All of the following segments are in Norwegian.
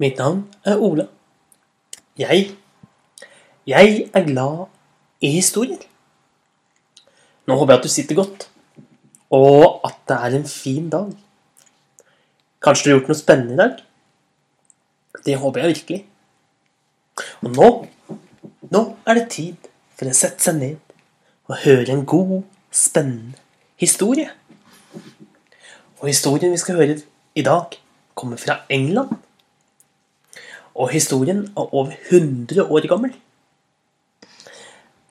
Mitt navn er Ola. Jeg Jeg er glad i historier. Nå håper jeg at du sitter godt, og at det er en fin dag. Kanskje du har gjort noe spennende i dag? Det håper jeg virkelig. Og nå Nå er det tid for å sette seg ned og høre en god, spennende historie. Og historien vi skal høre i dag, kommer fra England. Og historien er over 100 år gammel.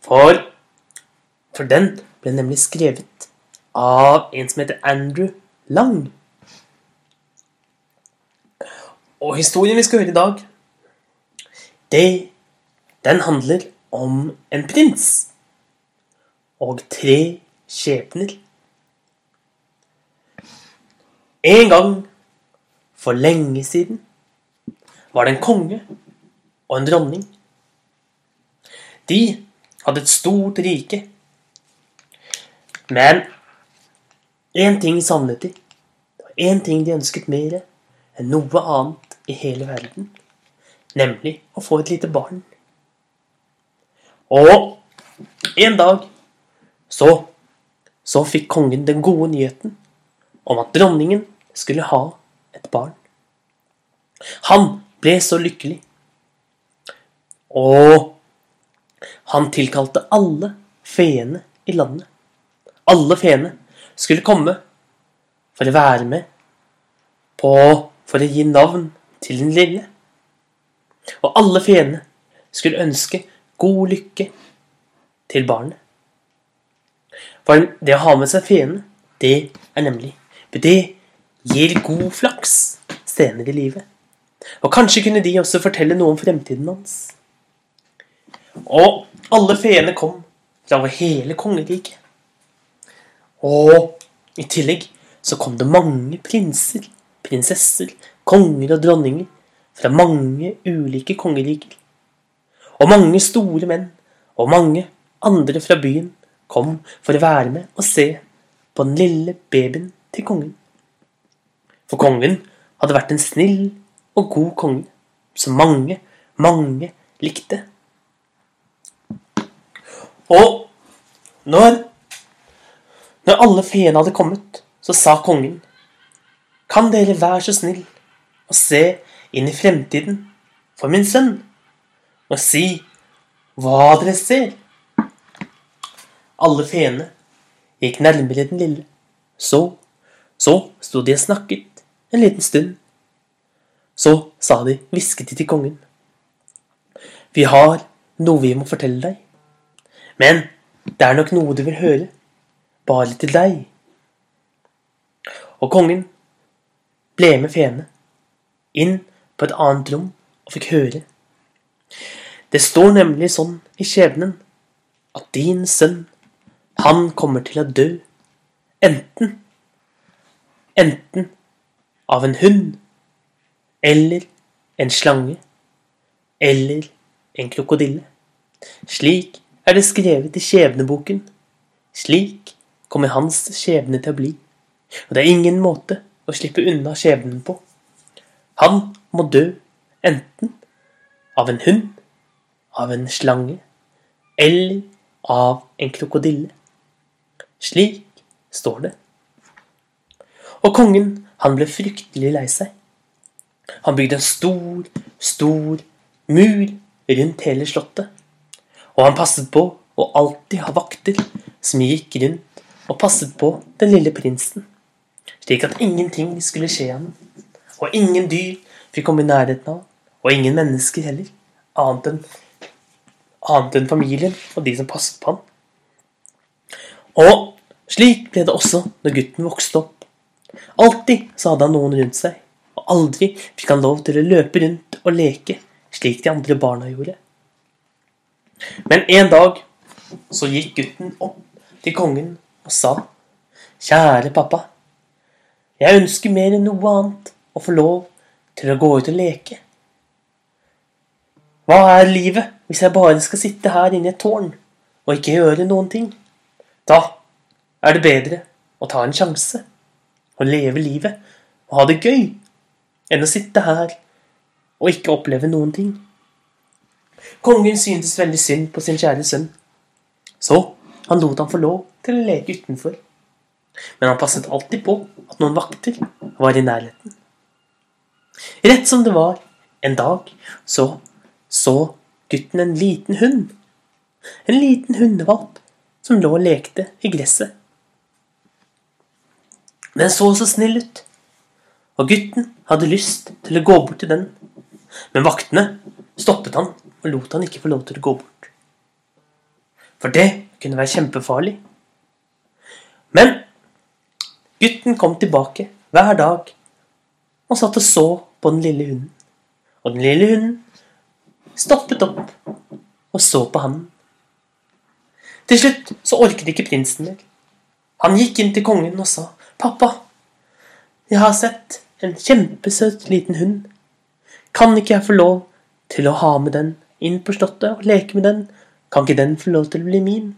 For, for den ble nemlig skrevet av en som heter Andrew Lang. Og historien vi skal høre i dag, det, den handler om en prins og tre skjebner. En gang for lenge siden var det en konge og en dronning. De hadde et stort rike. Men én ting savnet de. Det var én ting de ønsket mer enn noe annet i hele verden. Nemlig å få et lite barn. Og en dag så så fikk kongen den gode nyheten om at dronningen skulle ha et barn. Han ble så lykkelig. Og han tilkalte alle feene i landet. Alle feene skulle komme for å være med på For å gi navn til den lille. Og alle feene skulle ønske god lykke til barnet. For det å ha med seg feene, det er nemlig Det gir god flaks senere i livet. Og kanskje kunne de også fortelle noe om fremtiden hans. Og alle feene kom fra over hele kongeriket. Og i tillegg så kom det mange prinser, prinsesser, konger og dronninger fra mange ulike kongeriker. Og mange store menn og mange andre fra byen kom for å være med og se på den lille babyen til kongen. For kongen hadde vært en snill og god konge som mange, mange likte. Og når, når alle feene hadde kommet, så sa kongen Kan dere være så snill å se inn i fremtiden for min sønn, og si hva dere ser? Alle feene gikk nærmere den lille. Så, så sto de og snakket en liten stund. Så sa de, hvisket de til kongen. Vi har noe vi må fortelle deg. Men det er nok noe du vil høre. Bare til deg. Og kongen ble med feene inn på et annet rom og fikk høre. Det står nemlig sånn i skjebnen at din sønn, han kommer til å dø. Enten Enten av en hund eller en slange, eller en krokodille. Slik er det skrevet i skjebneboken. Slik kommer hans skjebne til å bli. Og det er ingen måte å slippe unna skjebnen på. Han må dø enten av en hund, av en slange eller av en krokodille. Slik står det. Og kongen, han ble fryktelig lei seg. Han bygde en stor, stor mur rundt hele slottet. Og han passet på å alltid ha vakter som gikk rundt og passet på den lille prinsen, slik at ingenting skulle skje ham. Og ingen dyr fikk komme i nærheten av ham, og ingen mennesker heller, annet enn, annet enn familien og de som passet på ham. Og slik ble det også når gutten vokste opp. Alltid så hadde han noen rundt seg aldri fikk han lov til å løpe rundt og leke slik de andre barna gjorde. Men en dag så gikk gutten opp til kongen og sa, Kjære pappa, jeg ønsker mer enn noe annet å få lov til å gå ut og leke. Hva er livet hvis jeg bare skal sitte her inne i et tårn og ikke gjøre noen ting? Da er det bedre å ta en sjanse og leve livet og ha det gøy enn å sitte her og ikke oppleve noen ting. Kongen syntes veldig synd på sin kjære sønn, så han lot ham få lov til å leke utenfor. Men han passet alltid på at noen vakter var i nærheten. Rett som det var, en dag, så så gutten en liten hund. En liten hundevalp som lå og lekte i gresset. Den så så snill ut, og gutten hadde lyst til å gå bort til den. Men vaktene stoppet han og lot han ikke få lov til å gå bort. For det kunne være kjempefarlig. Men gutten kom tilbake hver dag og satt og så på den lille hunden. Og den lille hunden stoppet opp og så på han. Til slutt så orket ikke prinsen mer. Han gikk inn til kongen og sa, 'Pappa, jeg har sett en kjempesøt liten hund. Kan ikke jeg få lov til å ha med den inn på slottet og leke med den? Kan ikke den få lov til å bli min?'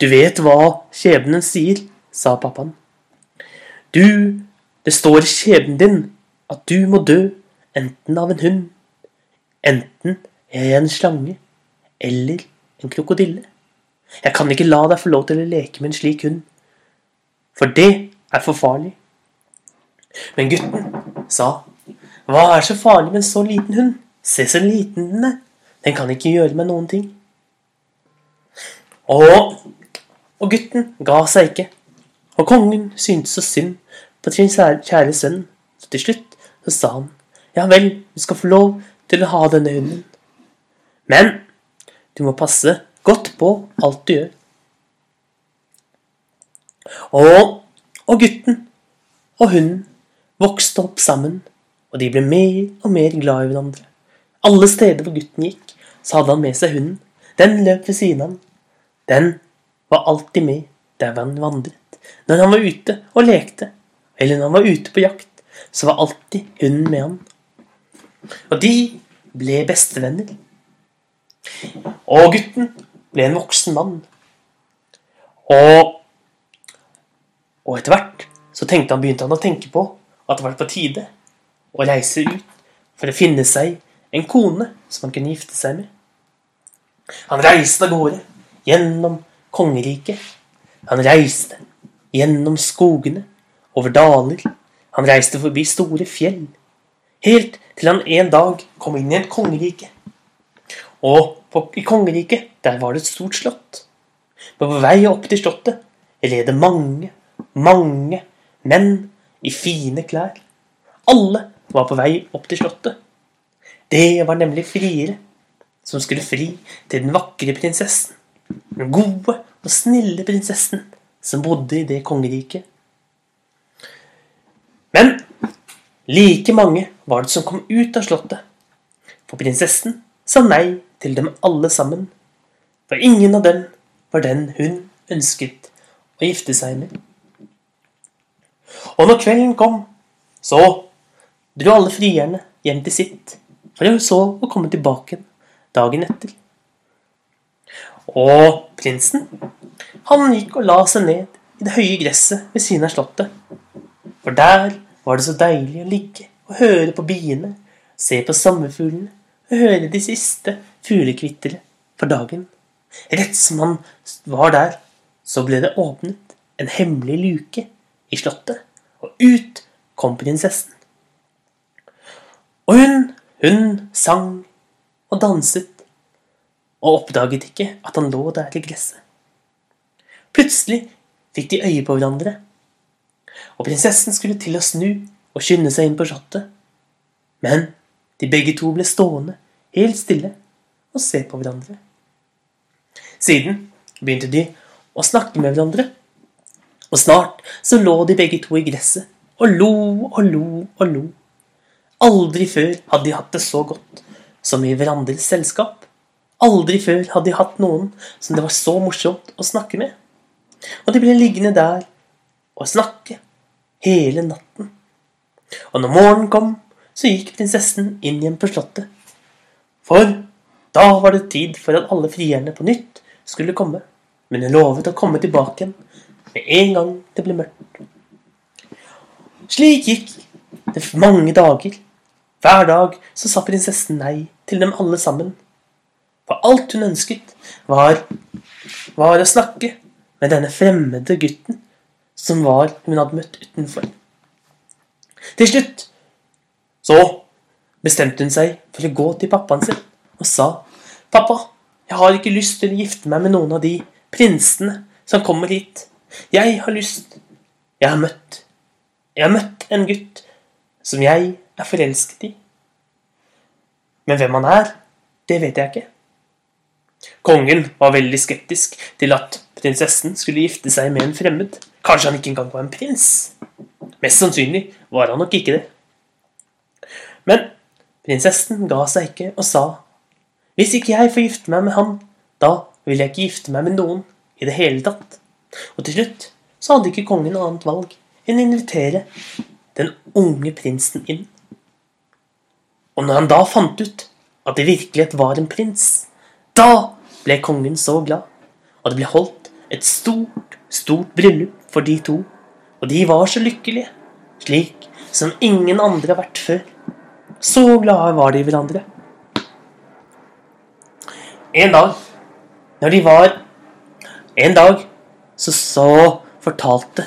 Du vet hva skjebnen sier, sa pappaen. Du, det står i skjebnen din at du må dø enten av en hund, enten er jeg en slange eller en krokodille. Jeg kan ikke la deg få lov til å leke med en slik hund, for det er for farlig. Men gutten sa, hva er så farlig med en så liten hund? Se så liten den er. Den kan ikke gjøre meg noen ting. Og, og gutten ga seg ikke, og kongen syntes så synd på sin kjære sønn, så til slutt så sa han, ja vel, du skal få lov til å ha denne hunden. Men du må passe godt på alt du gjør. Og, og gutten og hunden vokste opp sammen, og de ble mer og mer glad i hverandre. Alle steder hvor gutten gikk, så hadde han med seg hunden. Den løp ved siden av ham. Den var alltid med der han vandret. Når han var ute og lekte, eller når han var ute på jakt, så var alltid hunden med han. Og de ble bestevenner. Og gutten ble en voksen mann. Og, og etter hvert så tenkte han, begynte han å tenke på at det var på tide å reise ut for å finne seg en kone som han kunne gifte seg med. Han reiste av gårde gjennom kongeriket. Han reiste gjennom skogene, over daler. Han reiste forbi store fjell. Helt til han en dag kom inn i et kongerike. Og på, i kongeriket, der var det et stort slott. Men på vei opp til slottet red det mange, mange menn i fine klær. Alle var på vei opp til slottet. Det var nemlig friere som skulle fri til den vakre prinsessen. Den gode og snille prinsessen som bodde i det kongeriket. Men like mange var det som kom ut av slottet. For prinsessen sa nei til dem alle sammen. For ingen av dem var den hun ønsket å gifte seg med. Og når kvelden kom, så dro alle frierne hjem til sitt, for så å komme tilbake dagen etter. Og prinsen, han gikk og la seg ned i det høye gresset ved siden av slottet. For der var det så deilig å ligge og høre på biene, se på sommerfuglene og høre de siste fuglekvitre for dagen. Rett som han var der, så ble det åpnet en hemmelig luke i slottet, og ut kom prinsessen. Og hun, hun sang og danset, og oppdaget ikke at han lå der i gresset. Plutselig fikk de øye på hverandre, og prinsessen skulle til å snu og skynde seg inn på slottet. Men de begge to ble stående helt stille og se på hverandre. Siden begynte de å snakke med hverandre, og snart så lå de begge to i gresset og lo og lo og lo. Aldri før hadde de hatt det så godt som i hverandres selskap. Aldri før hadde de hatt noen som det var så morsomt å snakke med. Og de ble liggende der og snakke hele natten. Og når morgenen kom, så gikk prinsessen inn igjen på slottet. For da var det tid for at alle frierne på nytt skulle komme. Men hun lovet å komme tilbake igjen med en gang det ble mørkt. Slik gikk det mange dager, Hver dag så sa prinsessen nei til dem alle sammen. For alt hun ønsket, var, var å snakke med denne fremmede gutten som var hun hadde møtt utenfor. Til slutt så bestemte hun seg for å gå til pappaen sin og sa Pappa, jeg har ikke lyst til å gifte meg med noen av de prinsene som kommer hit. Jeg har lyst Jeg har møtt Jeg har møtt en gutt som jeg er forelsket i. Men hvem han er, det vet jeg ikke. Kongen var veldig skeptisk til at prinsessen skulle gifte seg med en fremmed. Kanskje han ikke engang var en prins. Mest sannsynlig var han nok ikke det. Men prinsessen ga seg ikke og sa hvis ikke jeg får gifte meg med han, da vil jeg ikke gifte meg med noen i det hele tatt. Og til slutt så hadde ikke kongen noe annet valg enn å invitere den unge prinsen inn. Og når han da fant ut at det i virkelighet var en prins, da ble kongen så glad, og det ble holdt et stort, stort bryllup for de to, og de var så lykkelige, slik som ingen andre har vært før. Så glade var de i hverandre. En dag, når de var En dag så, så fortalte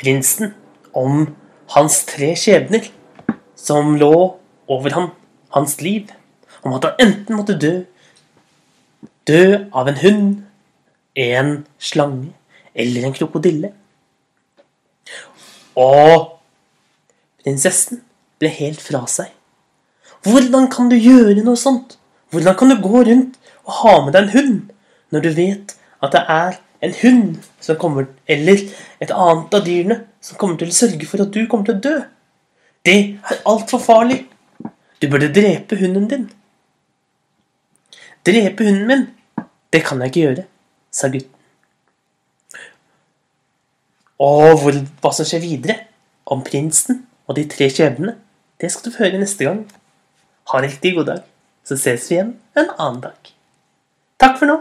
prinsen om hans tre skjebner som lå over ham, hans liv. Om at han enten måtte dø Dø av en hund, en slange eller en krokodille. Og prinsessen ble helt fra seg. Hvordan kan du gjøre noe sånt? Hvordan kan du gå rundt og ha med deg en hund når du vet at det er en hund som kommer, eller et annet av dyrene som kommer til å sørge for at du kommer til å dø? Det er altfor farlig. Du burde drepe hunden din. Drepe hunden min? Det kan jeg ikke gjøre, sa gutten. Og hvor, hva som skjer videre, om prinsen og de tre skjebnene, det skal du få høre neste gang. Ha en riktig god dag, så ses vi igjen en annen dag. Takk for nå.